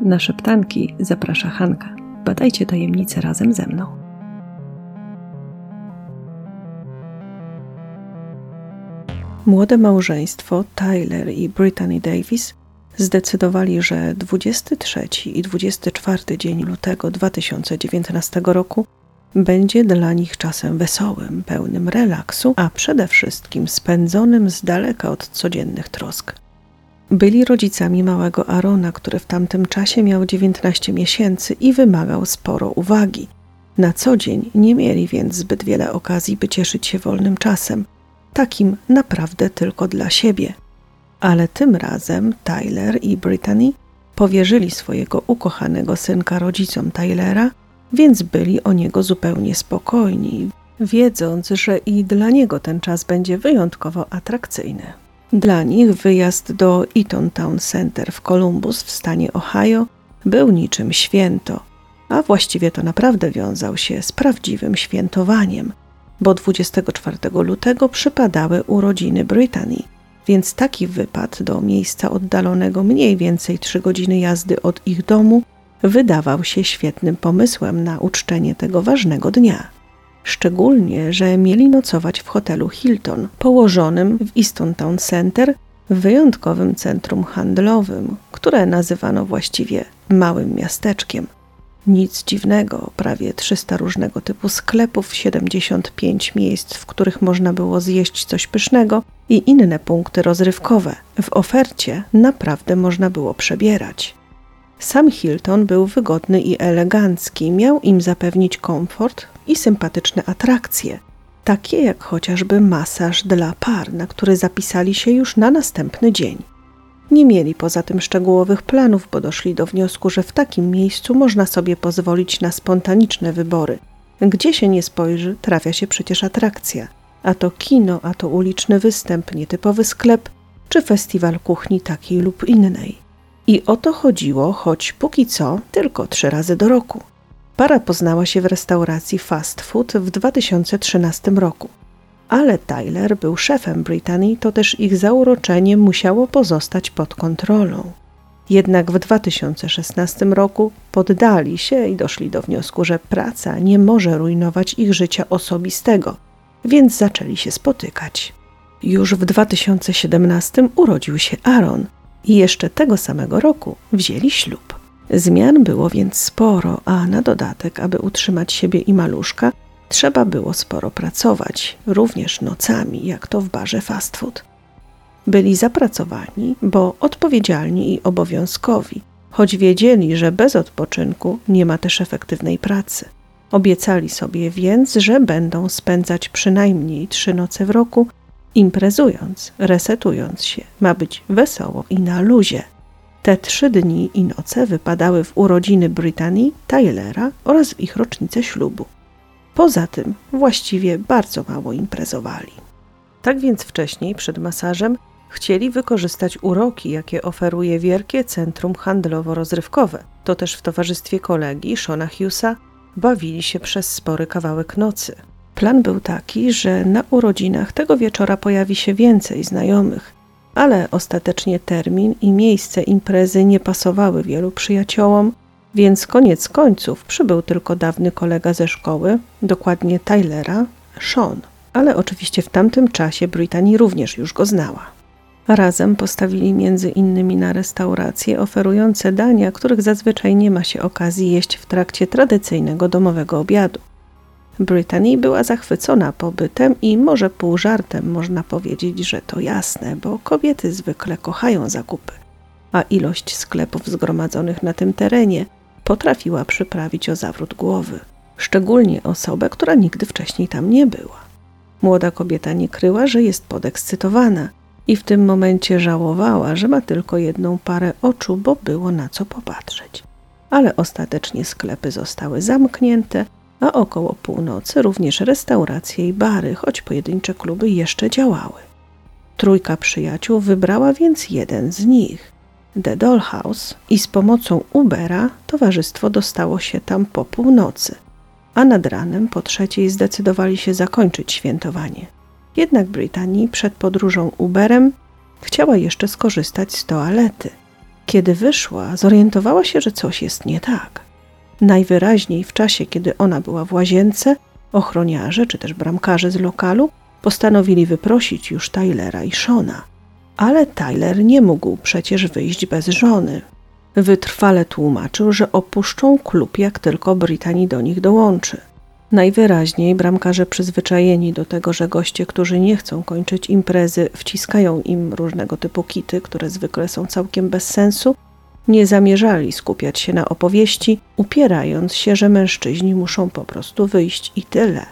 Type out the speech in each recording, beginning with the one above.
Na szeptanki zaprasza Hanka. Badajcie tajemnice razem ze mną. Młode małżeństwo Tyler i Brittany Davis zdecydowali, że 23 i 24 dzień lutego 2019 roku będzie dla nich czasem wesołym, pełnym relaksu, a przede wszystkim spędzonym z daleka od codziennych trosk. Byli rodzicami małego Arona, który w tamtym czasie miał 19 miesięcy i wymagał sporo uwagi. Na co dzień nie mieli więc zbyt wiele okazji, by cieszyć się wolnym czasem, takim naprawdę tylko dla siebie. Ale tym razem Tyler i Brittany powierzyli swojego ukochanego synka rodzicom Tylera, więc byli o niego zupełnie spokojni, wiedząc, że i dla niego ten czas będzie wyjątkowo atrakcyjny. Dla nich wyjazd do Eaton Town Center w Columbus w stanie Ohio był niczym święto, a właściwie to naprawdę wiązał się z prawdziwym świętowaniem, bo 24 lutego przypadały urodziny Brytanii, więc taki wypad do miejsca oddalonego mniej więcej 3 godziny jazdy od ich domu wydawał się świetnym pomysłem na uczczenie tego ważnego dnia. Szczególnie, że mieli nocować w hotelu Hilton, położonym w Easton Town Center, wyjątkowym centrum handlowym, które nazywano właściwie małym miasteczkiem. Nic dziwnego, prawie 300 różnego typu sklepów, 75 miejsc, w których można było zjeść coś pysznego i inne punkty rozrywkowe. W ofercie naprawdę można było przebierać. Sam Hilton był wygodny i elegancki, miał im zapewnić komfort i sympatyczne atrakcje, takie jak chociażby masaż dla par, na który zapisali się już na następny dzień. Nie mieli poza tym szczegółowych planów, bo doszli do wniosku, że w takim miejscu można sobie pozwolić na spontaniczne wybory. Gdzie się nie spojrzy, trafia się przecież atrakcja. A to kino, a to uliczny występ, nietypowy sklep, czy festiwal kuchni takiej lub innej. I o to chodziło, choć póki co tylko trzy razy do roku. Para poznała się w restauracji fast food w 2013 roku. Ale Tyler był szefem Brytanii, to też ich zauroczenie musiało pozostać pod kontrolą. Jednak w 2016 roku poddali się i doszli do wniosku, że praca nie może rujnować ich życia osobistego, więc zaczęli się spotykać. Już w 2017 urodził się Aaron i jeszcze tego samego roku wzięli ślub. Zmian było więc sporo, a na dodatek, aby utrzymać siebie i maluszka, trzeba było sporo pracować, również nocami, jak to w barze fast food. Byli zapracowani, bo odpowiedzialni i obowiązkowi, choć wiedzieli, że bez odpoczynku nie ma też efektywnej pracy. Obiecali sobie więc, że będą spędzać przynajmniej trzy noce w roku, imprezując, resetując się. Ma być wesoło i na luzie. Te trzy dni i noce wypadały w urodziny Brytanii, Tylera oraz w ich rocznicę ślubu. Poza tym właściwie bardzo mało imprezowali. Tak więc wcześniej, przed masażem, chcieli wykorzystać uroki, jakie oferuje wielkie centrum handlowo-rozrywkowe. To też w towarzystwie kolegi Shona Hughesa bawili się przez spory kawałek nocy. Plan był taki, że na urodzinach tego wieczora pojawi się więcej znajomych, ale ostatecznie termin i miejsce imprezy nie pasowały wielu przyjaciołom, więc koniec końców przybył tylko dawny kolega ze szkoły, dokładnie Tylera, Sean. Ale oczywiście w tamtym czasie Brytanii również już go znała. Razem postawili między innymi na restauracje oferujące dania, których zazwyczaj nie ma się okazji jeść w trakcie tradycyjnego domowego obiadu. Brytanii była zachwycona pobytem i może pół żartem można powiedzieć, że to jasne, bo kobiety zwykle kochają zakupy, a ilość sklepów zgromadzonych na tym terenie potrafiła przyprawić o zawrót głowy, szczególnie osobę, która nigdy wcześniej tam nie była. Młoda kobieta nie kryła, że jest podekscytowana i w tym momencie żałowała, że ma tylko jedną parę oczu, bo było na co popatrzeć. Ale ostatecznie sklepy zostały zamknięte, a około północy również restauracje i bary, choć pojedyncze kluby jeszcze działały. Trójka przyjaciół wybrała więc jeden z nich, The Dollhouse, i z pomocą Ubera towarzystwo dostało się tam po północy, a nad ranem po trzeciej zdecydowali się zakończyć świętowanie. Jednak Brytanii przed podróżą Uberem chciała jeszcze skorzystać z toalety. Kiedy wyszła, zorientowała się, że coś jest nie tak. Najwyraźniej w czasie, kiedy ona była w łazience, ochroniarze czy też bramkarze z lokalu postanowili wyprosić już Tylera i Shona. Ale Tyler nie mógł przecież wyjść bez żony. Wytrwale tłumaczył, że opuszczą klub, jak tylko Brytanii do nich dołączy. Najwyraźniej bramkarze przyzwyczajeni do tego, że goście, którzy nie chcą kończyć imprezy, wciskają im różnego typu kity, które zwykle są całkiem bez sensu, nie zamierzali skupiać się na opowieści, upierając się, że mężczyźni muszą po prostu wyjść i tyle.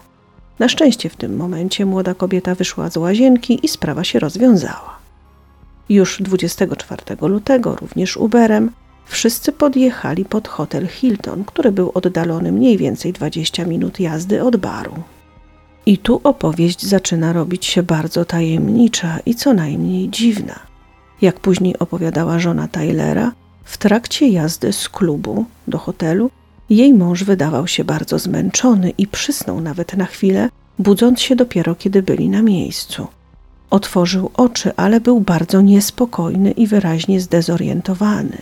Na szczęście w tym momencie młoda kobieta wyszła z łazienki i sprawa się rozwiązała. Już 24 lutego, również Uberem, wszyscy podjechali pod hotel Hilton, który był oddalony mniej więcej 20 minut jazdy od baru. I tu opowieść zaczyna robić się bardzo tajemnicza i co najmniej dziwna. Jak później opowiadała żona Tylera, w trakcie jazdy z klubu do hotelu jej mąż wydawał się bardzo zmęczony i przysnął nawet na chwilę, budząc się dopiero kiedy byli na miejscu. Otworzył oczy, ale był bardzo niespokojny i wyraźnie zdezorientowany.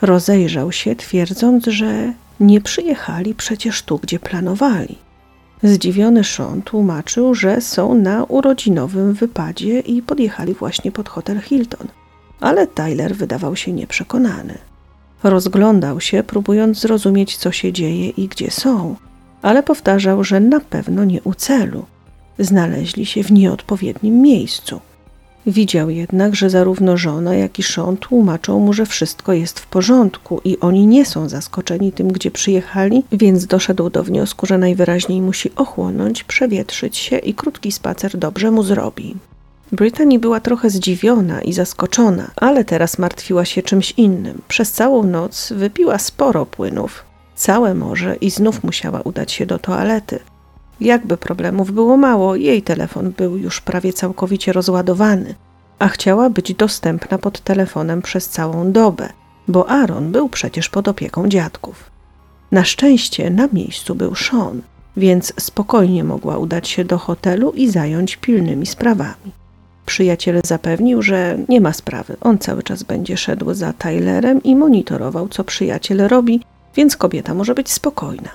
Rozejrzał się, twierdząc, że nie przyjechali przecież tu, gdzie planowali. Zdziwiony Sean tłumaczył, że są na urodzinowym wypadzie i podjechali właśnie pod hotel Hilton, ale Tyler wydawał się nieprzekonany. Rozglądał się, próbując zrozumieć, co się dzieje i gdzie są, ale powtarzał, że na pewno nie u celu. Znaleźli się w nieodpowiednim miejscu. Widział jednak, że zarówno żona, jak i Sean tłumaczą mu, że wszystko jest w porządku i oni nie są zaskoczeni tym, gdzie przyjechali, więc doszedł do wniosku, że najwyraźniej musi ochłonąć, przewietrzyć się i krótki spacer dobrze mu zrobi. Brittany była trochę zdziwiona i zaskoczona, ale teraz martwiła się czymś innym. Przez całą noc wypiła sporo płynów, całe morze i znów musiała udać się do toalety. Jakby problemów było mało, jej telefon był już prawie całkowicie rozładowany, a chciała być dostępna pod telefonem przez całą dobę, bo Aaron był przecież pod opieką dziadków. Na szczęście na miejscu był Sean, więc spokojnie mogła udać się do hotelu i zająć pilnymi sprawami. Przyjaciel zapewnił, że nie ma sprawy, on cały czas będzie szedł za Tylerem i monitorował, co przyjaciel robi, więc kobieta może być spokojna.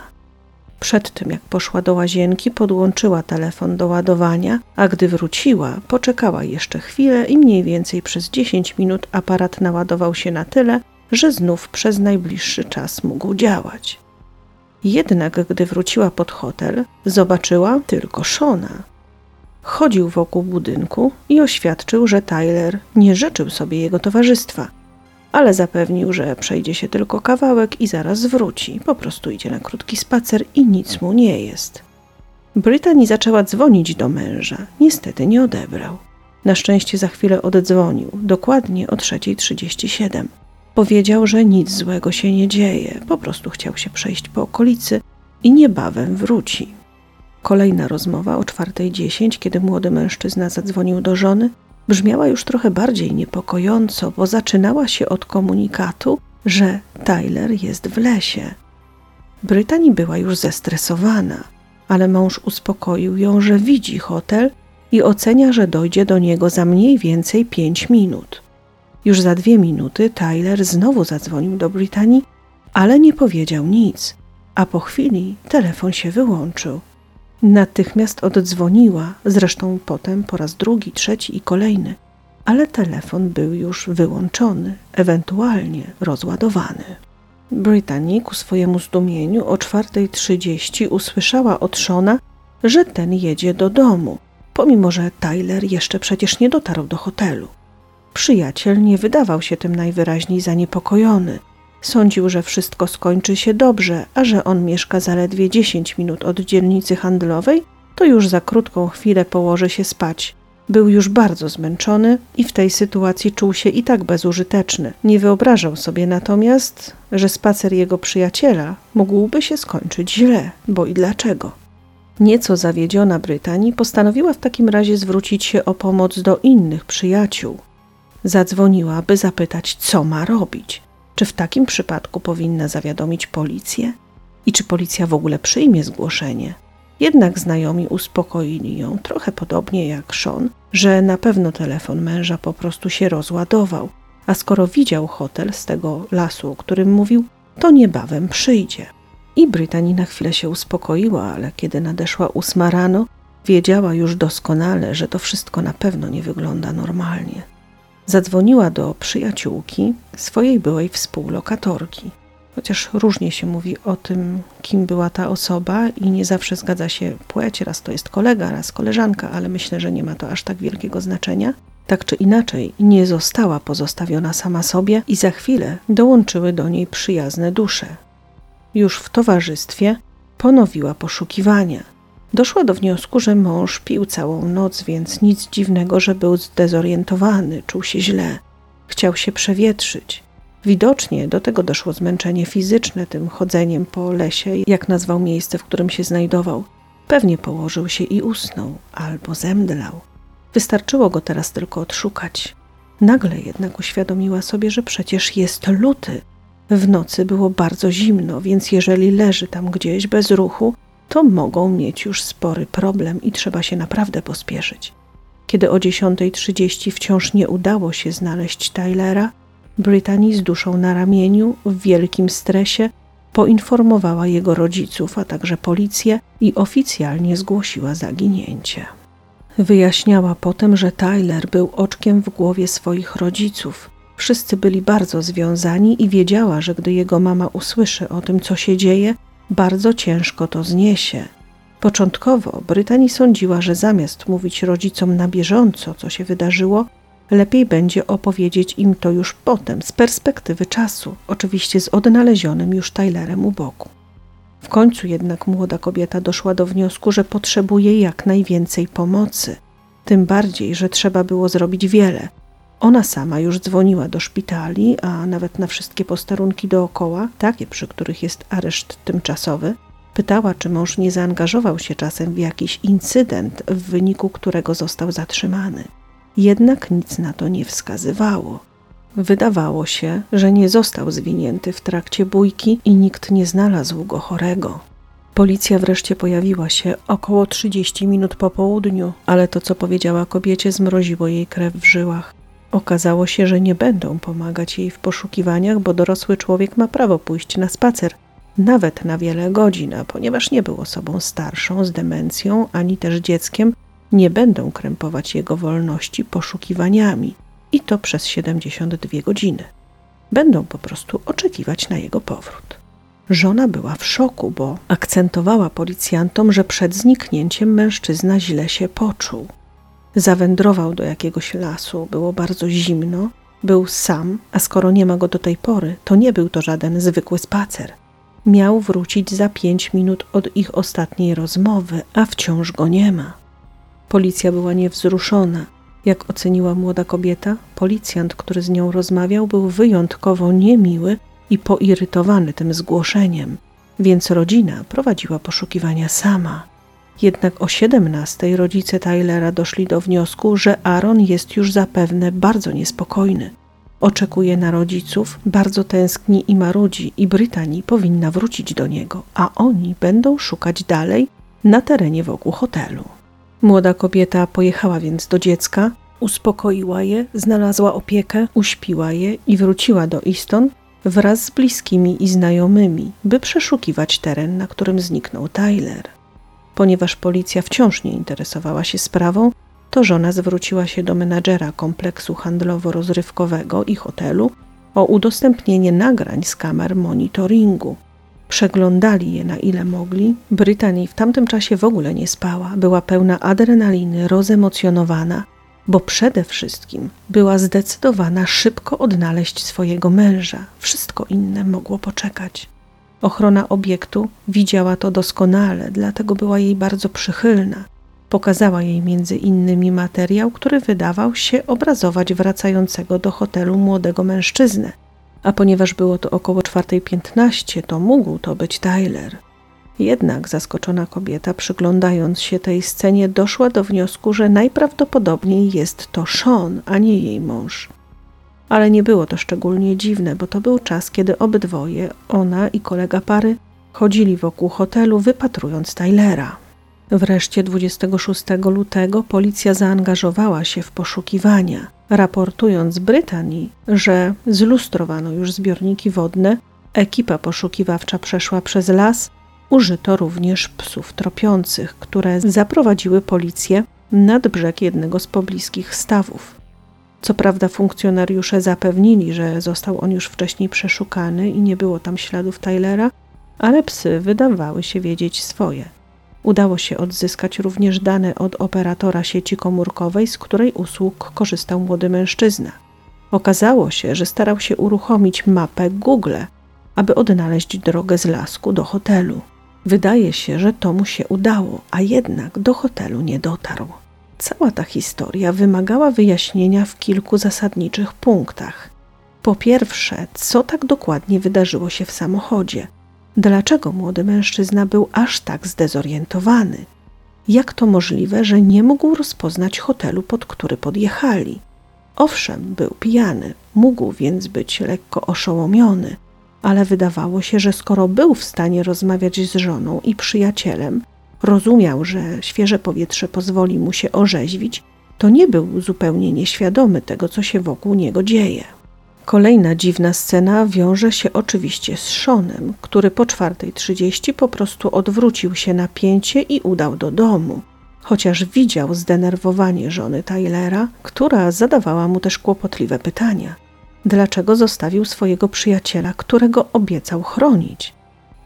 Przed tym, jak poszła do łazienki, podłączyła telefon do ładowania, a gdy wróciła, poczekała jeszcze chwilę i mniej więcej przez 10 minut aparat naładował się na tyle, że znów przez najbliższy czas mógł działać. Jednak gdy wróciła pod hotel, zobaczyła tylko Shona. Chodził wokół budynku i oświadczył, że Tyler nie życzył sobie jego towarzystwa, ale zapewnił, że przejdzie się tylko kawałek i zaraz wróci. Po prostu idzie na krótki spacer i nic mu nie jest. Brittany zaczęła dzwonić do męża. Niestety nie odebrał. Na szczęście za chwilę oddzwonił, dokładnie o 3.37. Powiedział, że nic złego się nie dzieje, po prostu chciał się przejść po okolicy i niebawem wróci. Kolejna rozmowa o 4.10, kiedy młody mężczyzna zadzwonił do żony, brzmiała już trochę bardziej niepokojąco, bo zaczynała się od komunikatu, że Tyler jest w lesie. Brytanii była już zestresowana, ale mąż uspokoił ją, że widzi hotel i ocenia, że dojdzie do niego za mniej więcej pięć minut. Już za dwie minuty Tyler znowu zadzwonił do Brytanii, ale nie powiedział nic, a po chwili telefon się wyłączył. Natychmiast oddzwoniła, zresztą potem po raz drugi, trzeci i kolejny, ale telefon był już wyłączony, ewentualnie rozładowany. Brittany ku swojemu zdumieniu o 4.30 usłyszała od Shona, że ten jedzie do domu, pomimo że Tyler jeszcze przecież nie dotarł do hotelu. Przyjaciel nie wydawał się tym najwyraźniej zaniepokojony – Sądził, że wszystko skończy się dobrze, a że on mieszka zaledwie 10 minut od dzielnicy handlowej, to już za krótką chwilę położy się spać. Był już bardzo zmęczony i w tej sytuacji czuł się i tak bezużyteczny. Nie wyobrażał sobie natomiast, że spacer jego przyjaciela mógłby się skończyć źle, bo i dlaczego. Nieco zawiedziona Brytanii postanowiła w takim razie zwrócić się o pomoc do innych przyjaciół. Zadzwoniła, by zapytać, co ma robić. Czy w takim przypadku powinna zawiadomić policję? I czy policja w ogóle przyjmie zgłoszenie? Jednak znajomi uspokoili ją, trochę podobnie jak Sean, że na pewno telefon męża po prostu się rozładował, a skoro widział hotel z tego lasu, o którym mówił, to niebawem przyjdzie. I Brytanii na chwilę się uspokoiła, ale kiedy nadeszła ósma rano, wiedziała już doskonale, że to wszystko na pewno nie wygląda normalnie. Zadzwoniła do przyjaciółki, swojej byłej współlokatorki. Chociaż różnie się mówi o tym, kim była ta osoba, i nie zawsze zgadza się płeć, raz to jest kolega, raz koleżanka, ale myślę, że nie ma to aż tak wielkiego znaczenia. Tak czy inaczej, nie została pozostawiona sama sobie i za chwilę dołączyły do niej przyjazne dusze. Już w towarzystwie ponowiła poszukiwania. Doszła do wniosku, że mąż pił całą noc, więc nic dziwnego, że był zdezorientowany, czuł się źle. Chciał się przewietrzyć. Widocznie do tego doszło zmęczenie fizyczne tym chodzeniem po lesie, jak nazwał miejsce, w którym się znajdował. Pewnie położył się i usnął, albo zemdlał. Wystarczyło go teraz tylko odszukać. Nagle jednak uświadomiła sobie, że przecież jest luty. W nocy było bardzo zimno, więc jeżeli leży tam gdzieś bez ruchu, to mogą mieć już spory problem i trzeba się naprawdę pospieszyć. Kiedy o 10.30 wciąż nie udało się znaleźć Tylera, Brittany z duszą na ramieniu, w wielkim stresie, poinformowała jego rodziców, a także policję i oficjalnie zgłosiła zaginięcie. Wyjaśniała potem, że Tyler był oczkiem w głowie swoich rodziców. Wszyscy byli bardzo związani i wiedziała, że gdy jego mama usłyszy o tym, co się dzieje, bardzo ciężko to zniesie. Początkowo Brytanii sądziła, że zamiast mówić rodzicom na bieżąco, co się wydarzyło, lepiej będzie opowiedzieć im to już potem, z perspektywy czasu, oczywiście z odnalezionym już Tylerem u boku. W końcu jednak młoda kobieta doszła do wniosku, że potrzebuje jak najwięcej pomocy. Tym bardziej, że trzeba było zrobić wiele. Ona sama już dzwoniła do szpitali, a nawet na wszystkie posterunki dookoła, takie przy których jest areszt tymczasowy, pytała, czy mąż nie zaangażował się czasem w jakiś incydent, w wyniku którego został zatrzymany. Jednak nic na to nie wskazywało. Wydawało się, że nie został zwinięty w trakcie bójki i nikt nie znalazł go chorego. Policja wreszcie pojawiła się około 30 minut po południu, ale to, co powiedziała kobiecie, zmroziło jej krew w żyłach. Okazało się, że nie będą pomagać jej w poszukiwaniach, bo dorosły człowiek ma prawo pójść na spacer, nawet na wiele godzin, a ponieważ nie był osobą starszą, z demencją, ani też dzieckiem, nie będą krępować jego wolności poszukiwaniami i to przez 72 godziny. Będą po prostu oczekiwać na jego powrót. Żona była w szoku, bo akcentowała policjantom, że przed zniknięciem mężczyzna źle się poczuł. Zawędrował do jakiegoś lasu, było bardzo zimno, był sam, a skoro nie ma go do tej pory, to nie był to żaden zwykły spacer. Miał wrócić za pięć minut od ich ostatniej rozmowy, a wciąż go nie ma. Policja była niewzruszona. Jak oceniła młoda kobieta, policjant, który z nią rozmawiał, był wyjątkowo niemiły i poirytowany tym zgłoszeniem, więc rodzina prowadziła poszukiwania sama. Jednak o 17 rodzice Tylera doszli do wniosku, że Aaron jest już zapewne bardzo niespokojny. Oczekuje na rodziców, bardzo tęskni i marudzi, i Brytanii powinna wrócić do niego, a oni będą szukać dalej na terenie wokół hotelu. Młoda kobieta pojechała więc do dziecka, uspokoiła je, znalazła opiekę, uśpiła je i wróciła do Easton wraz z bliskimi i znajomymi, by przeszukiwać teren, na którym zniknął Tyler. Ponieważ policja wciąż nie interesowała się sprawą, to żona zwróciła się do menadżera kompleksu handlowo-rozrywkowego i hotelu o udostępnienie nagrań z kamer monitoringu. Przeglądali je na ile mogli. Brytanii w tamtym czasie w ogóle nie spała, była pełna adrenaliny, rozemocjonowana, bo przede wszystkim była zdecydowana szybko odnaleźć swojego męża. Wszystko inne mogło poczekać. Ochrona obiektu widziała to doskonale, dlatego była jej bardzo przychylna. Pokazała jej między innymi materiał, który wydawał się obrazować wracającego do hotelu młodego mężczyznę a ponieważ było to około 4.15, to mógł to być Tyler. Jednak zaskoczona kobieta, przyglądając się tej scenie, doszła do wniosku, że najprawdopodobniej jest to Sean, a nie jej mąż. Ale nie było to szczególnie dziwne, bo to był czas, kiedy obydwoje, ona i kolega pary, chodzili wokół hotelu, wypatrując Tylera. Wreszcie 26 lutego policja zaangażowała się w poszukiwania. raportując Brytanii, że zlustrowano już zbiorniki wodne, ekipa poszukiwawcza przeszła przez las, użyto również psów tropiących, które zaprowadziły policję nad brzeg jednego z pobliskich stawów. Co prawda funkcjonariusze zapewnili, że został on już wcześniej przeszukany i nie było tam śladów Tylera, ale psy wydawały się wiedzieć swoje. Udało się odzyskać również dane od operatora sieci komórkowej, z której usług korzystał młody mężczyzna. Okazało się, że starał się uruchomić mapę Google, aby odnaleźć drogę z lasku do hotelu. Wydaje się, że to mu się udało, a jednak do hotelu nie dotarł. Cała ta historia wymagała wyjaśnienia w kilku zasadniczych punktach. Po pierwsze, co tak dokładnie wydarzyło się w samochodzie? Dlaczego młody mężczyzna był aż tak zdezorientowany? Jak to możliwe, że nie mógł rozpoznać hotelu, pod który podjechali? Owszem, był pijany, mógł więc być lekko oszołomiony, ale wydawało się, że skoro był w stanie rozmawiać z żoną i przyjacielem, rozumiał, że świeże powietrze pozwoli mu się orzeźwić, to nie był zupełnie nieświadomy tego, co się wokół niego dzieje. Kolejna dziwna scena wiąże się oczywiście z Seanem, który po 4.30 po prostu odwrócił się na pięcie i udał do domu. Chociaż widział zdenerwowanie żony Tylera, która zadawała mu też kłopotliwe pytania. Dlaczego zostawił swojego przyjaciela, którego obiecał chronić?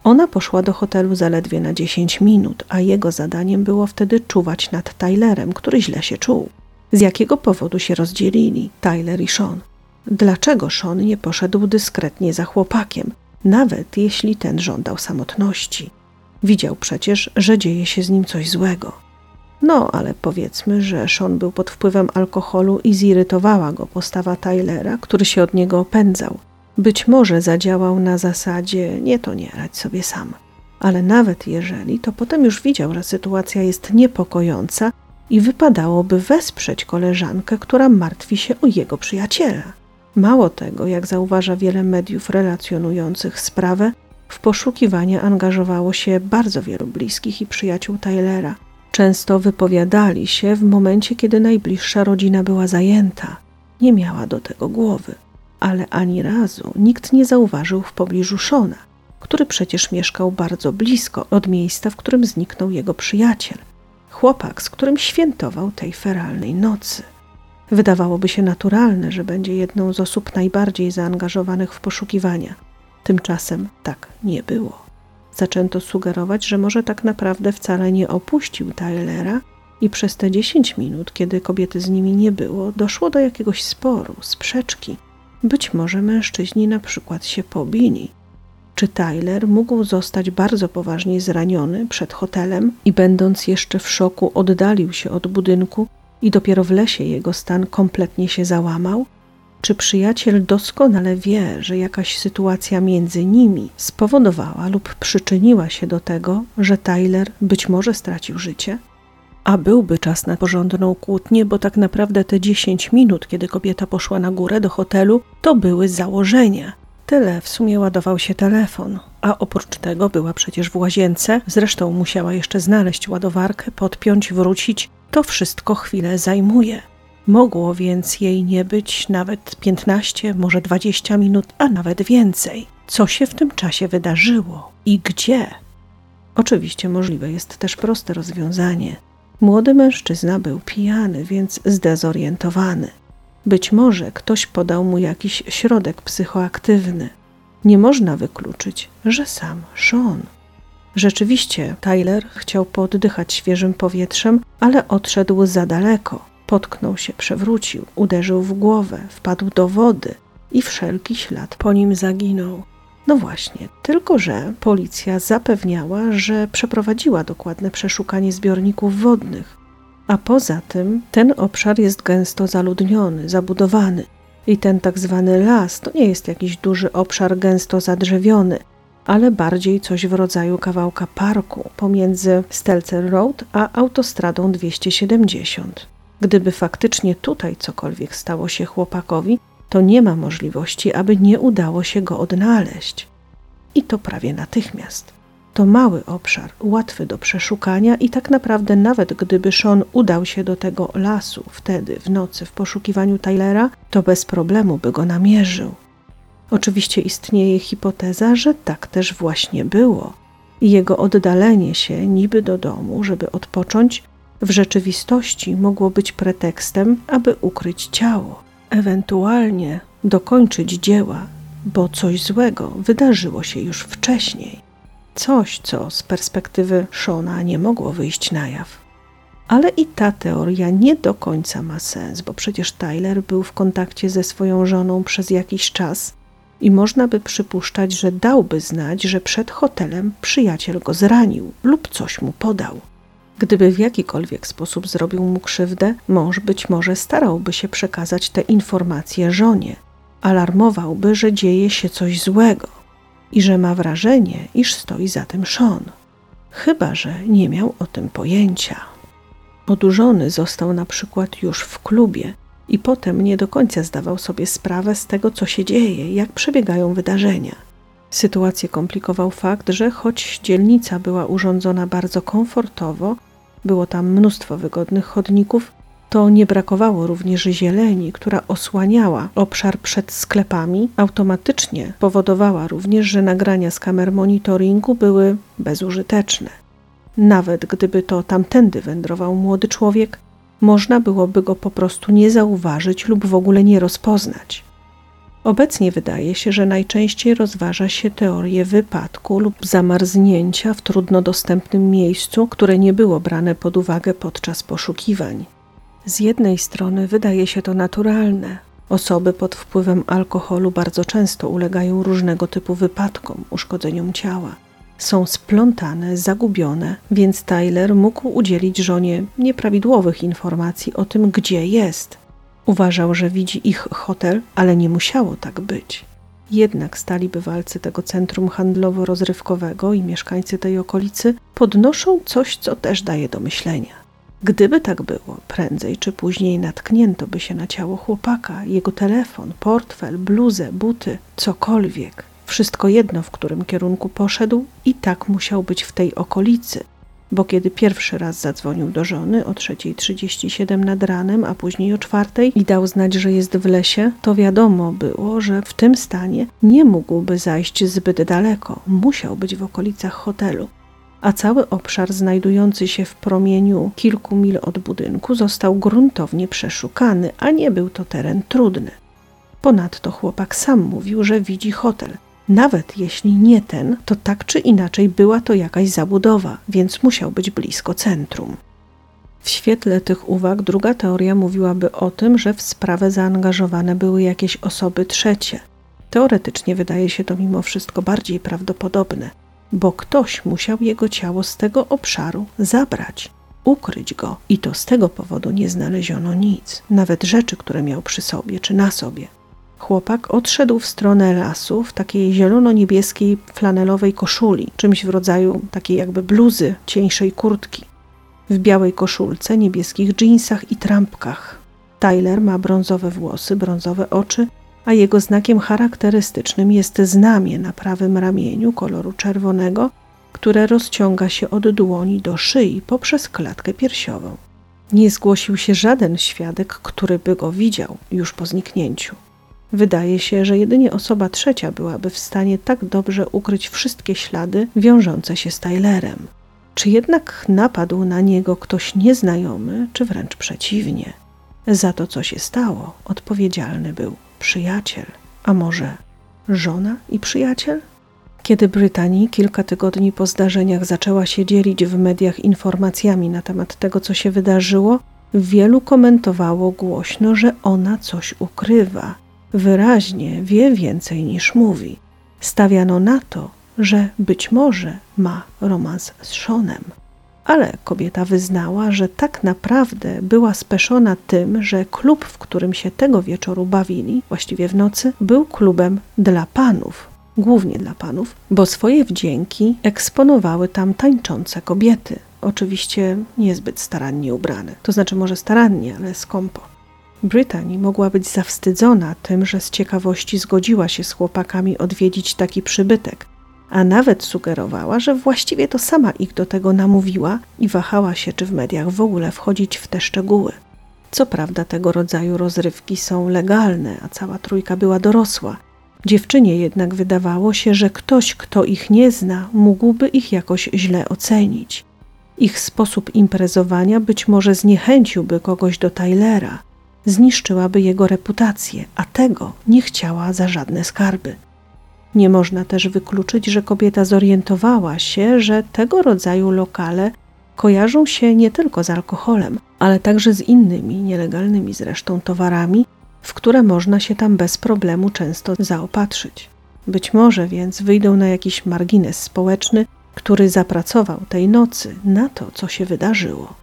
Ona poszła do hotelu zaledwie na 10 minut, a jego zadaniem było wtedy czuwać nad Tylerem, który źle się czuł. Z jakiego powodu się rozdzielili Tyler i Sean? Dlaczego Sean nie poszedł dyskretnie za chłopakiem, nawet jeśli ten żądał samotności? Widział przecież, że dzieje się z nim coś złego. No, ale powiedzmy, że Sean był pod wpływem alkoholu i zirytowała go postawa Tylera, który się od niego opędzał. Być może zadziałał na zasadzie nie to nie, radź sobie sam. Ale nawet jeżeli, to potem już widział, że sytuacja jest niepokojąca i wypadałoby wesprzeć koleżankę, która martwi się o jego przyjaciela. Mało tego, jak zauważa wiele mediów relacjonujących sprawę, w poszukiwania angażowało się bardzo wielu bliskich i przyjaciół Tylera. Często wypowiadali się w momencie, kiedy najbliższa rodzina była zajęta. Nie miała do tego głowy. Ale ani razu nikt nie zauważył w pobliżu Shona, który przecież mieszkał bardzo blisko od miejsca, w którym zniknął jego przyjaciel. Chłopak, z którym świętował tej feralnej nocy. Wydawałoby się naturalne, że będzie jedną z osób najbardziej zaangażowanych w poszukiwania. Tymczasem tak nie było. Zaczęto sugerować, że może tak naprawdę wcale nie opuścił Tylera i przez te 10 minut, kiedy kobiety z nimi nie było, doszło do jakiegoś sporu, sprzeczki. Być może mężczyźni na przykład się pobili. Czy Tyler mógł zostać bardzo poważnie zraniony przed hotelem i będąc jeszcze w szoku oddalił się od budynku i dopiero w lesie jego stan kompletnie się załamał? Czy przyjaciel doskonale wie, że jakaś sytuacja między nimi spowodowała lub przyczyniła się do tego, że Tyler być może stracił życie? A byłby czas na porządną kłótnię, bo tak naprawdę te 10 minut, kiedy kobieta poszła na górę do hotelu, to były założenia. Tyle w sumie ładował się telefon, a oprócz tego była przecież w łazience, zresztą musiała jeszcze znaleźć ładowarkę, podpiąć, wrócić. To wszystko chwilę zajmuje. Mogło więc jej nie być nawet 15, może 20 minut, a nawet więcej. Co się w tym czasie wydarzyło i gdzie? Oczywiście możliwe jest też proste rozwiązanie. Młody mężczyzna był pijany, więc zdezorientowany. Być może ktoś podał mu jakiś środek psychoaktywny. Nie można wykluczyć, że sam Sean. Rzeczywiście, Tyler chciał poddychać świeżym powietrzem, ale odszedł za daleko. Potknął się, przewrócił, uderzył w głowę, wpadł do wody i wszelki ślad po nim zaginął. No właśnie, tylko że policja zapewniała, że przeprowadziła dokładne przeszukanie zbiorników wodnych, a poza tym ten obszar jest gęsto zaludniony, zabudowany. I ten tak zwany las to nie jest jakiś duży obszar gęsto zadrzewiony, ale bardziej coś w rodzaju kawałka parku pomiędzy Stelzer Road a autostradą 270. Gdyby faktycznie tutaj cokolwiek stało się chłopakowi, to nie ma możliwości, aby nie udało się go odnaleźć. I to prawie natychmiast. To mały obszar, łatwy do przeszukania i tak naprawdę nawet gdyby Sean udał się do tego lasu wtedy w nocy w poszukiwaniu Tylera, to bez problemu by go namierzył. Oczywiście istnieje hipoteza, że tak też właśnie było. I jego oddalenie się niby do domu, żeby odpocząć, w rzeczywistości mogło być pretekstem, aby ukryć ciało, ewentualnie dokończyć dzieła, bo coś złego wydarzyło się już wcześniej. Coś, co z perspektywy Shona nie mogło wyjść na jaw. Ale i ta teoria nie do końca ma sens, bo przecież Tyler był w kontakcie ze swoją żoną przez jakiś czas i można by przypuszczać, że dałby znać, że przed hotelem przyjaciel go zranił lub coś mu podał. Gdyby w jakikolwiek sposób zrobił mu krzywdę, mąż być może starałby się przekazać te informacje żonie, alarmowałby, że dzieje się coś złego i że ma wrażenie, iż stoi za tym Sean. Chyba, że nie miał o tym pojęcia. Odurzony został na przykład już w klubie i potem nie do końca zdawał sobie sprawę z tego, co się dzieje, jak przebiegają wydarzenia. Sytuację komplikował fakt, że choć dzielnica była urządzona bardzo komfortowo, było tam mnóstwo wygodnych chodników, to nie brakowało również zieleni, która osłaniała obszar przed sklepami, automatycznie powodowała również, że nagrania z kamer monitoringu były bezużyteczne. Nawet gdyby to tamtędy wędrował młody człowiek, można byłoby go po prostu nie zauważyć lub w ogóle nie rozpoznać. Obecnie wydaje się, że najczęściej rozważa się teorię wypadku lub zamarznięcia w trudno dostępnym miejscu, które nie było brane pod uwagę podczas poszukiwań. Z jednej strony wydaje się to naturalne. Osoby pod wpływem alkoholu bardzo często ulegają różnego typu wypadkom, uszkodzeniom ciała. Są splątane, zagubione, więc Tyler mógł udzielić żonie nieprawidłowych informacji o tym, gdzie jest. Uważał, że widzi ich hotel, ale nie musiało tak być. Jednak stali bywalcy tego centrum handlowo-rozrywkowego i mieszkańcy tej okolicy podnoszą coś, co też daje do myślenia. Gdyby tak było, prędzej czy później natknięto by się na ciało chłopaka, jego telefon, portfel, bluzę, buty, cokolwiek. Wszystko jedno, w którym kierunku poszedł, i tak musiał być w tej okolicy, bo kiedy pierwszy raz zadzwonił do żony o 3.37 nad ranem, a później o 4.00 i dał znać, że jest w lesie, to wiadomo było, że w tym stanie nie mógłby zajść zbyt daleko, musiał być w okolicach hotelu a cały obszar znajdujący się w promieniu kilku mil od budynku został gruntownie przeszukany, a nie był to teren trudny. Ponadto chłopak sam mówił, że widzi hotel. Nawet jeśli nie ten, to tak czy inaczej była to jakaś zabudowa, więc musiał być blisko centrum. W świetle tych uwag druga teoria mówiłaby o tym, że w sprawę zaangażowane były jakieś osoby trzecie. Teoretycznie wydaje się to mimo wszystko bardziej prawdopodobne bo ktoś musiał jego ciało z tego obszaru zabrać, ukryć go i to z tego powodu nie znaleziono nic, nawet rzeczy, które miał przy sobie czy na sobie. Chłopak odszedł w stronę lasu w takiej zielono-niebieskiej flanelowej koszuli, czymś w rodzaju takiej jakby bluzy, cieńszej kurtki. W białej koszulce, niebieskich dżinsach i trampkach. Tyler ma brązowe włosy, brązowe oczy a jego znakiem charakterystycznym jest znamie na prawym ramieniu koloru czerwonego, które rozciąga się od dłoni do szyi poprzez klatkę piersiową. Nie zgłosił się żaden świadek, który by go widział już po zniknięciu. Wydaje się, że jedynie osoba trzecia byłaby w stanie tak dobrze ukryć wszystkie ślady wiążące się z Tylerem. Czy jednak napadł na niego ktoś nieznajomy, czy wręcz przeciwnie? Za to, co się stało, odpowiedzialny był przyjaciel, a może żona i przyjaciel? Kiedy Brytanii kilka tygodni po zdarzeniach zaczęła się dzielić w mediach informacjami na temat tego, co się wydarzyło, wielu komentowało głośno, że ona coś ukrywa. Wyraźnie wie więcej niż mówi. Stawiano na to, że być może ma romans z Seanem ale kobieta wyznała, że tak naprawdę była speszona tym, że klub, w którym się tego wieczoru bawili, właściwie w nocy, był klubem dla panów, głównie dla panów, bo swoje wdzięki eksponowały tam tańczące kobiety. Oczywiście niezbyt starannie ubrane, to znaczy może starannie, ale skąpo. Brittany mogła być zawstydzona tym, że z ciekawości zgodziła się z chłopakami odwiedzić taki przybytek, a nawet sugerowała, że właściwie to sama ich do tego namówiła i wahała się, czy w mediach w ogóle wchodzić w te szczegóły. Co prawda, tego rodzaju rozrywki są legalne, a cała trójka była dorosła. Dziewczynie jednak wydawało się, że ktoś, kto ich nie zna, mógłby ich jakoś źle ocenić. Ich sposób imprezowania być może zniechęciłby kogoś do Tylera, zniszczyłaby jego reputację, a tego nie chciała za żadne skarby. Nie można też wykluczyć, że kobieta zorientowała się, że tego rodzaju lokale kojarzą się nie tylko z alkoholem, ale także z innymi, nielegalnymi zresztą towarami, w które można się tam bez problemu często zaopatrzyć. Być może więc wyjdą na jakiś margines społeczny, który zapracował tej nocy na to, co się wydarzyło.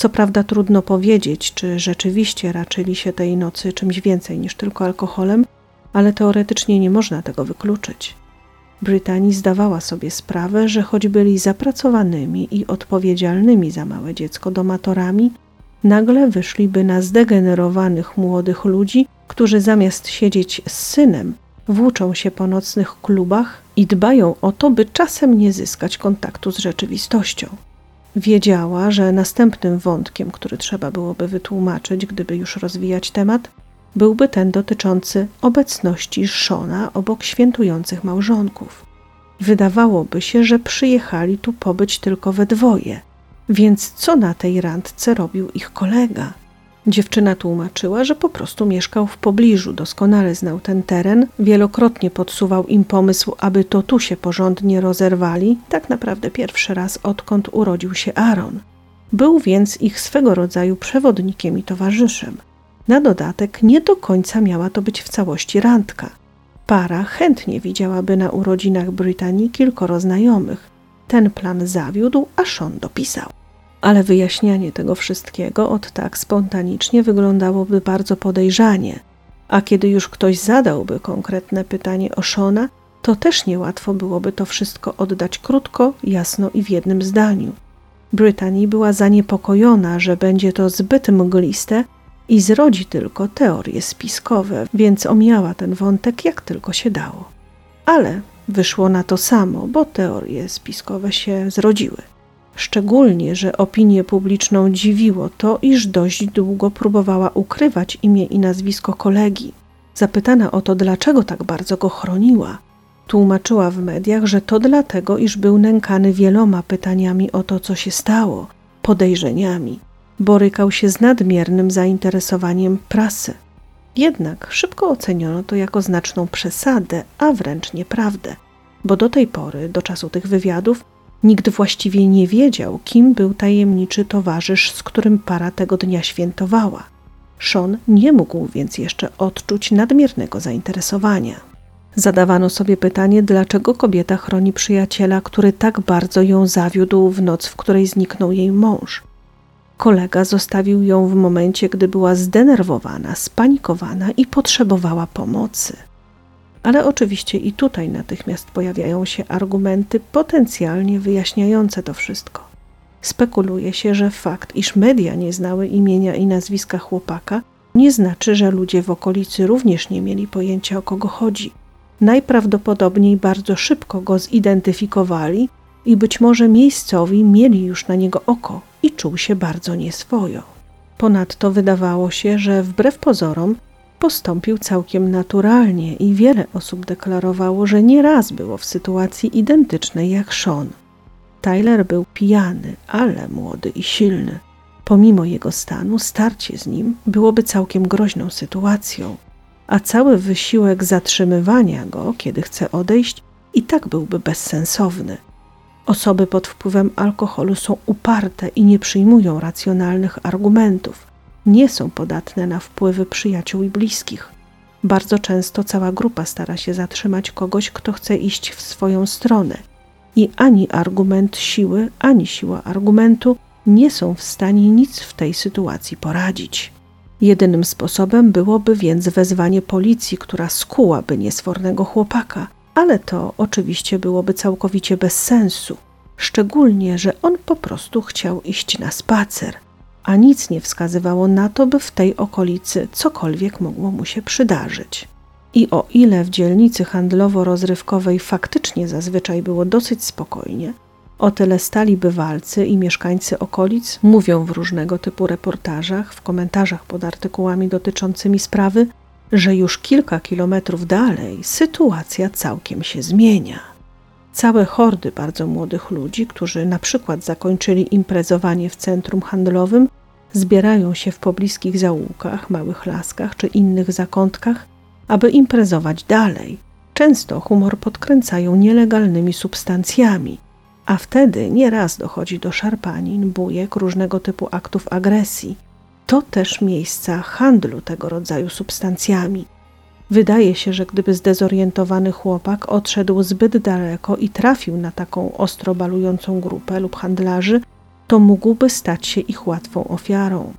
Co prawda trudno powiedzieć, czy rzeczywiście raczyli się tej nocy czymś więcej niż tylko alkoholem, ale teoretycznie nie można tego wykluczyć. Brytanii zdawała sobie sprawę, że choć byli zapracowanymi i odpowiedzialnymi za małe dziecko domatorami, nagle wyszliby na zdegenerowanych młodych ludzi, którzy zamiast siedzieć z synem, włóczą się po nocnych klubach i dbają o to, by czasem nie zyskać kontaktu z rzeczywistością. Wiedziała, że następnym wątkiem, który trzeba byłoby wytłumaczyć, gdyby już rozwijać temat, byłby ten dotyczący obecności Szona obok świętujących małżonków. Wydawałoby się, że przyjechali tu pobyć tylko we dwoje, więc co na tej randce robił ich kolega? Dziewczyna tłumaczyła, że po prostu mieszkał w pobliżu, doskonale znał ten teren, wielokrotnie podsuwał im pomysł, aby to tu się porządnie rozerwali, tak naprawdę pierwszy raz odkąd urodził się Aaron. Był więc ich swego rodzaju przewodnikiem i towarzyszem. Na dodatek nie do końca miała to być w całości randka. Para chętnie widziałaby na urodzinach Brytanii kilkoro znajomych. Ten plan zawiódł, a Sean dopisał. Ale wyjaśnianie tego wszystkiego od tak spontanicznie wyglądałoby bardzo podejrzanie, a kiedy już ktoś zadałby konkretne pytanie o Shona, to też niełatwo byłoby to wszystko oddać krótko, jasno i w jednym zdaniu. Brytanii była zaniepokojona, że będzie to zbyt mgliste i zrodzi tylko teorie spiskowe, więc omijała ten wątek jak tylko się dało. Ale wyszło na to samo, bo teorie spiskowe się zrodziły. Szczególnie, że opinię publiczną dziwiło to, iż dość długo próbowała ukrywać imię i nazwisko kolegi. Zapytana o to, dlaczego tak bardzo go chroniła, tłumaczyła w mediach, że to dlatego, iż był nękany wieloma pytaniami o to, co się stało, podejrzeniami borykał się z nadmiernym zainteresowaniem prasy. Jednak szybko oceniono to jako znaczną przesadę, a wręcz nieprawdę, bo do tej pory, do czasu tych wywiadów, nikt właściwie nie wiedział, kim był tajemniczy towarzysz, z którym para tego dnia świętowała. Sean nie mógł więc jeszcze odczuć nadmiernego zainteresowania. Zadawano sobie pytanie, dlaczego kobieta chroni przyjaciela, który tak bardzo ją zawiódł w noc, w której zniknął jej mąż. Kolega zostawił ją w momencie, gdy była zdenerwowana, spanikowana i potrzebowała pomocy. Ale oczywiście i tutaj natychmiast pojawiają się argumenty potencjalnie wyjaśniające to wszystko. Spekuluje się, że fakt, iż media nie znały imienia i nazwiska chłopaka, nie znaczy, że ludzie w okolicy również nie mieli pojęcia o kogo chodzi. Najprawdopodobniej bardzo szybko go zidentyfikowali i być może miejscowi mieli już na niego oko i czuł się bardzo nieswojo. Ponadto wydawało się, że wbrew pozorom postąpił całkiem naturalnie i wiele osób deklarowało, że nie raz było w sytuacji identycznej jak Sean. Tyler był pijany, ale młody i silny. Pomimo jego stanu, starcie z nim byłoby całkiem groźną sytuacją, a cały wysiłek zatrzymywania go, kiedy chce odejść, i tak byłby bezsensowny. Osoby pod wpływem alkoholu są uparte i nie przyjmują racjonalnych argumentów, nie są podatne na wpływy przyjaciół i bliskich. Bardzo często cała grupa stara się zatrzymać kogoś, kto chce iść w swoją stronę, i ani argument siły, ani siła argumentu nie są w stanie nic w tej sytuacji poradzić. Jedynym sposobem byłoby więc wezwanie policji, która skułaby niesfornego chłopaka – ale to oczywiście byłoby całkowicie bez sensu, szczególnie, że on po prostu chciał iść na spacer, a nic nie wskazywało na to, by w tej okolicy cokolwiek mogło mu się przydarzyć. I o ile w dzielnicy handlowo-rozrywkowej faktycznie zazwyczaj było dosyć spokojnie, o tyle stali bywalcy i mieszkańcy okolic mówią w różnego typu reportażach, w komentarzach pod artykułami dotyczącymi sprawy, że już kilka kilometrów dalej sytuacja całkiem się zmienia. Całe hordy bardzo młodych ludzi, którzy na przykład zakończyli imprezowanie w centrum handlowym, zbierają się w pobliskich zaułkach, małych laskach czy innych zakątkach, aby imprezować dalej. Często humor podkręcają nielegalnymi substancjami, a wtedy nieraz dochodzi do szarpanin, bujek, różnego typu aktów agresji. To też miejsca handlu tego rodzaju substancjami. Wydaje się, że gdyby zdezorientowany chłopak odszedł zbyt daleko i trafił na taką ostro balującą grupę lub handlarzy, to mógłby stać się ich łatwą ofiarą.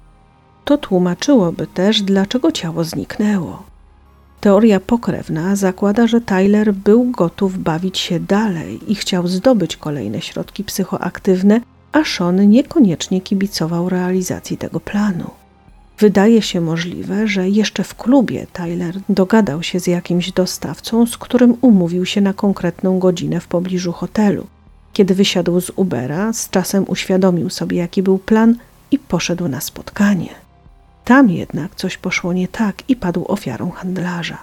To tłumaczyłoby też, dlaczego ciało zniknęło. Teoria pokrewna zakłada, że Tyler był gotów bawić się dalej i chciał zdobyć kolejne środki psychoaktywne, a Sean niekoniecznie kibicował realizacji tego planu. Wydaje się możliwe, że jeszcze w klubie Tyler dogadał się z jakimś dostawcą, z którym umówił się na konkretną godzinę w pobliżu hotelu. Kiedy wysiadł z Ubera, z czasem uświadomił sobie, jaki był plan i poszedł na spotkanie. Tam jednak coś poszło nie tak i padł ofiarą handlarza.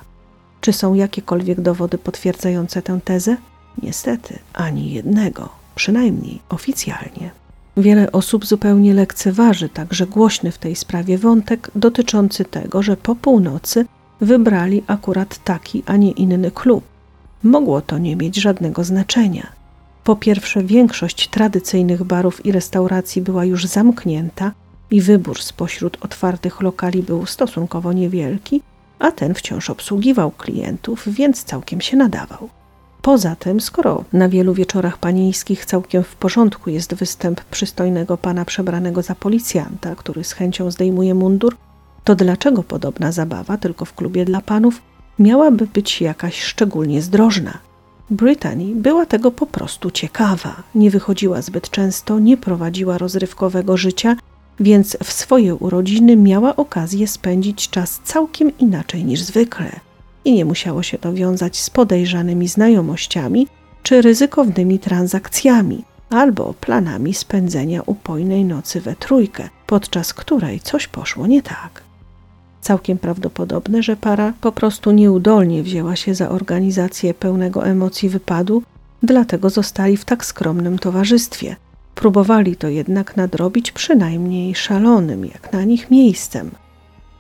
Czy są jakiekolwiek dowody potwierdzające tę tezę? Niestety, ani jednego, przynajmniej oficjalnie. Wiele osób zupełnie lekceważy także głośny w tej sprawie wątek dotyczący tego, że po północy wybrali akurat taki, a nie inny klub. Mogło to nie mieć żadnego znaczenia. Po pierwsze, większość tradycyjnych barów i restauracji była już zamknięta i wybór spośród otwartych lokali był stosunkowo niewielki, a ten wciąż obsługiwał klientów, więc całkiem się nadawał. Poza tym, skoro na wielu wieczorach panieńskich całkiem w porządku jest występ przystojnego pana przebranego za policjanta, który z chęcią zdejmuje mundur, to dlaczego podobna zabawa tylko w klubie dla panów miałaby być jakaś szczególnie zdrożna? Brittany była tego po prostu ciekawa, nie wychodziła zbyt często, nie prowadziła rozrywkowego życia, więc w swoje urodziny miała okazję spędzić czas całkiem inaczej niż zwykle – i nie musiało się to wiązać z podejrzanymi znajomościami czy ryzykownymi transakcjami albo planami spędzenia upojnej nocy we trójkę, podczas której coś poszło nie tak. Całkiem prawdopodobne, że para po prostu nieudolnie wzięła się za organizację pełnego emocji wypadu, dlatego zostali w tak skromnym towarzystwie. Próbowali to jednak nadrobić przynajmniej szalonym, jak na nich miejscem –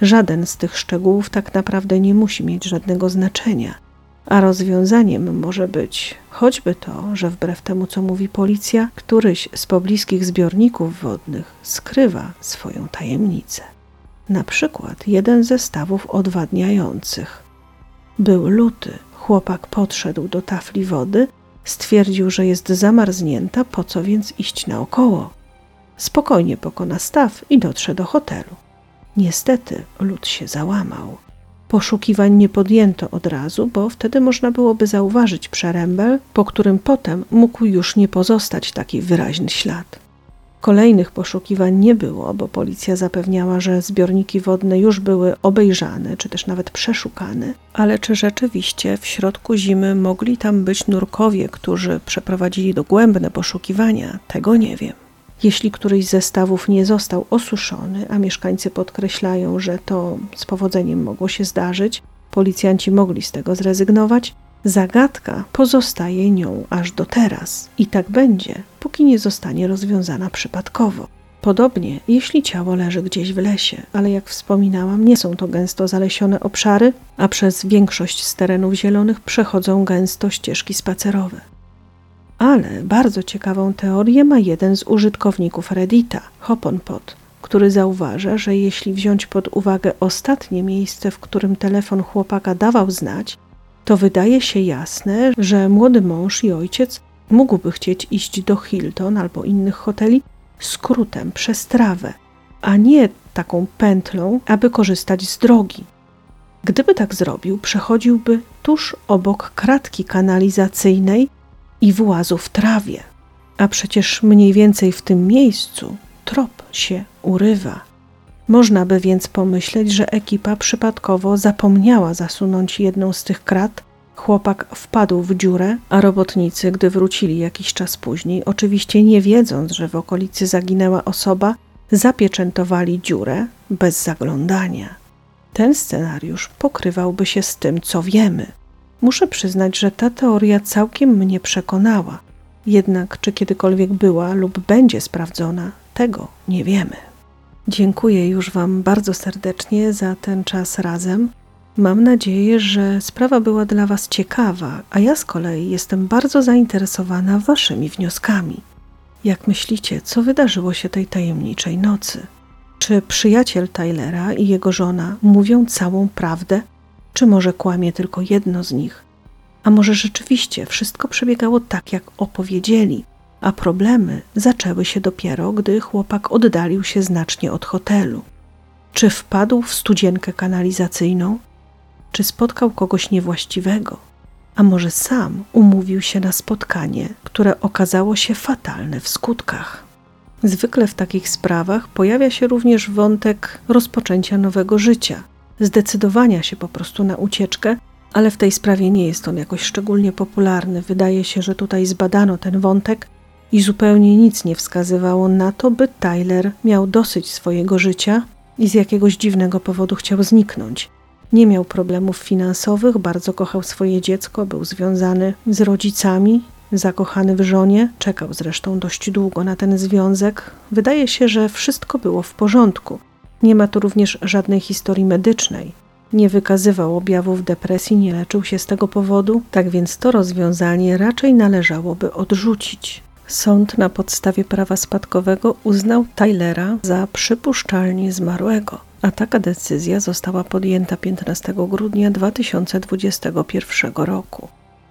Żaden z tych szczegółów tak naprawdę nie musi mieć żadnego znaczenia, a rozwiązaniem może być choćby to, że wbrew temu, co mówi policja, któryś z pobliskich zbiorników wodnych skrywa swoją tajemnicę. Na przykład jeden ze stawów odwadniających. Był luty, chłopak podszedł do tafli wody, stwierdził, że jest zamarznięta, po co więc iść naokoło. Spokojnie pokona staw i dotrze do hotelu. Niestety lud się załamał. Poszukiwań nie podjęto od razu, bo wtedy można byłoby zauważyć przerębel, po którym potem mógł już nie pozostać taki wyraźny ślad. Kolejnych poszukiwań nie było, bo policja zapewniała, że zbiorniki wodne już były obejrzane, czy też nawet przeszukane. Ale czy rzeczywiście w środku zimy mogli tam być nurkowie, którzy przeprowadzili dogłębne poszukiwania, tego nie wiem. Jeśli któryś ze stawów nie został osuszony, a mieszkańcy podkreślają, że to z powodzeniem mogło się zdarzyć, policjanci mogli z tego zrezygnować, zagadka pozostaje nią aż do teraz i tak będzie, póki nie zostanie rozwiązana przypadkowo. Podobnie, jeśli ciało leży gdzieś w lesie, ale jak wspominałam, nie są to gęsto zalesione obszary, a przez większość z terenów zielonych przechodzą gęsto ścieżki spacerowe. Ale bardzo ciekawą teorię ma jeden z użytkowników Reddita, Hoponpot, który zauważa, że jeśli wziąć pod uwagę ostatnie miejsce, w którym telefon chłopaka dawał znać, to wydaje się jasne, że młody mąż i ojciec mógłby chcieć iść do Hilton albo innych hoteli skrótem przez trawę, a nie taką pętlą, aby korzystać z drogi. Gdyby tak zrobił, przechodziłby tuż obok kratki kanalizacyjnej, i włazu w trawie. A przecież mniej więcej w tym miejscu trop się urywa. Można by więc pomyśleć, że ekipa przypadkowo zapomniała zasunąć jedną z tych krat. Chłopak wpadł w dziurę, a robotnicy, gdy wrócili jakiś czas później, oczywiście nie wiedząc, że w okolicy zaginęła osoba, zapieczętowali dziurę bez zaglądania. Ten scenariusz pokrywałby się z tym, co wiemy. Muszę przyznać, że ta teoria całkiem mnie przekonała. Jednak czy kiedykolwiek była lub będzie sprawdzona, tego nie wiemy. Dziękuję już Wam bardzo serdecznie za ten czas razem. Mam nadzieję, że sprawa była dla Was ciekawa, a ja z kolei jestem bardzo zainteresowana Waszymi wnioskami. Jak myślicie, co wydarzyło się tej tajemniczej nocy? Czy przyjaciel Tylera i jego żona mówią całą prawdę, czy może kłamie tylko jedno z nich? A może rzeczywiście wszystko przebiegało tak, jak opowiedzieli, a problemy zaczęły się dopiero, gdy chłopak oddalił się znacznie od hotelu? Czy wpadł w studzienkę kanalizacyjną? Czy spotkał kogoś niewłaściwego? A może sam umówił się na spotkanie, które okazało się fatalne w skutkach? Zwykle w takich sprawach pojawia się również wątek rozpoczęcia nowego życia, zdecydowania się po prostu na ucieczkę, ale w tej sprawie nie jest on jakoś szczególnie popularny. Wydaje się, że tutaj zbadano ten wątek i zupełnie nic nie wskazywało na to, by Tyler miał dosyć swojego życia i z jakiegoś dziwnego powodu chciał zniknąć. Nie miał problemów finansowych, bardzo kochał swoje dziecko, był związany z rodzicami, zakochany w żonie, czekał zresztą dość długo na ten związek. Wydaje się, że wszystko było w porządku. Nie ma tu również żadnej historii medycznej. Nie wykazywał objawów depresji, nie leczył się z tego powodu, tak więc to rozwiązanie raczej należałoby odrzucić. Sąd na podstawie prawa spadkowego uznał Tylera za przypuszczalnie zmarłego, a taka decyzja została podjęta 15 grudnia 2021 roku.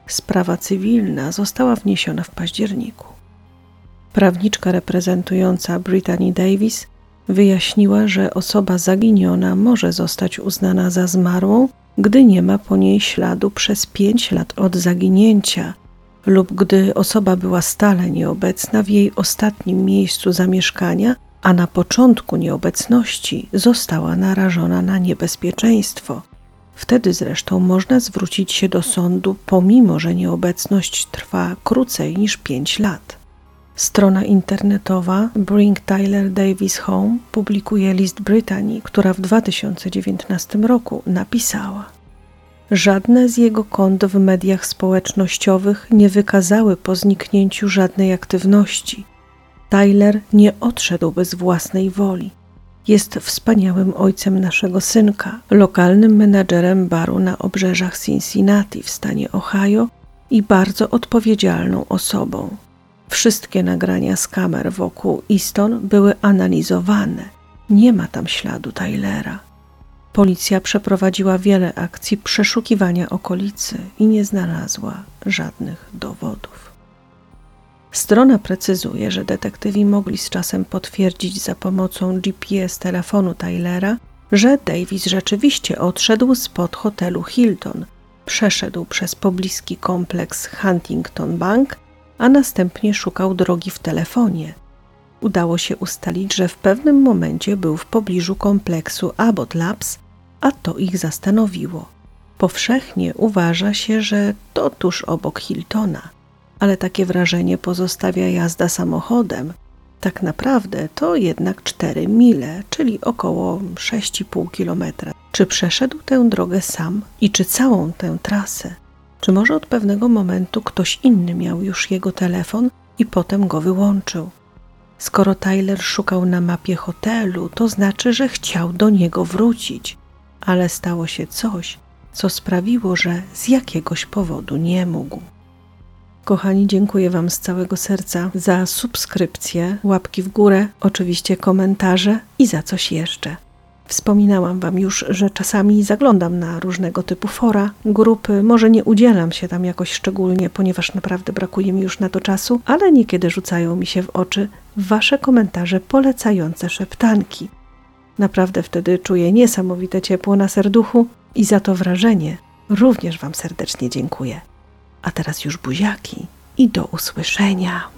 Sprawa cywilna została wniesiona w październiku. Prawniczka reprezentująca Brittany Davis wyjaśniła, że osoba zaginiona może zostać uznana za zmarłą, gdy nie ma po niej śladu przez pięć lat od zaginięcia lub gdy osoba była stale nieobecna w jej ostatnim miejscu zamieszkania, a na początku nieobecności została narażona na niebezpieczeństwo. Wtedy zresztą można zwrócić się do sądu, pomimo że nieobecność trwa krócej niż pięć lat. Strona internetowa Bring Tyler Davis Home publikuje list Brytanii, która w 2019 roku napisała: Żadne z jego kont w mediach społecznościowych nie wykazały po zniknięciu żadnej aktywności. Tyler nie odszedł z własnej woli. Jest wspaniałym ojcem naszego synka, lokalnym menadżerem baru na obrzeżach Cincinnati w stanie Ohio i bardzo odpowiedzialną osobą. Wszystkie nagrania z kamer wokół Easton były analizowane. Nie ma tam śladu Tylera. Policja przeprowadziła wiele akcji przeszukiwania okolicy i nie znalazła żadnych dowodów. Strona precyzuje, że detektywi mogli z czasem potwierdzić za pomocą GPS telefonu Tylera, że Davis rzeczywiście odszedł spod hotelu Hilton, przeszedł przez pobliski kompleks Huntington Bank, a następnie szukał drogi w telefonie. Udało się ustalić, że w pewnym momencie był w pobliżu kompleksu Abbott Labs, a to ich zastanowiło. Powszechnie uważa się, że to tuż obok Hiltona ale takie wrażenie pozostawia jazda samochodem. Tak naprawdę to jednak 4 mile, czyli około 6,5 kilometra. Czy przeszedł tę drogę sam i czy całą tę trasę? Czy może od pewnego momentu ktoś inny miał już jego telefon i potem go wyłączył? Skoro Tyler szukał na mapie hotelu, to znaczy, że chciał do niego wrócić, ale stało się coś, co sprawiło, że z jakiegoś powodu nie mógł. Kochani, dziękuję Wam z całego serca za subskrypcję, łapki w górę, oczywiście komentarze i za coś jeszcze. Wspominałam Wam już, że czasami zaglądam na różnego typu fora, grupy. Może nie udzielam się tam jakoś szczególnie, ponieważ naprawdę brakuje mi już na to czasu, ale niekiedy rzucają mi się w oczy Wasze komentarze polecające szeptanki. Naprawdę wtedy czuję niesamowite ciepło na serduchu i za to wrażenie również Wam serdecznie dziękuję. A teraz już buziaki i do usłyszenia.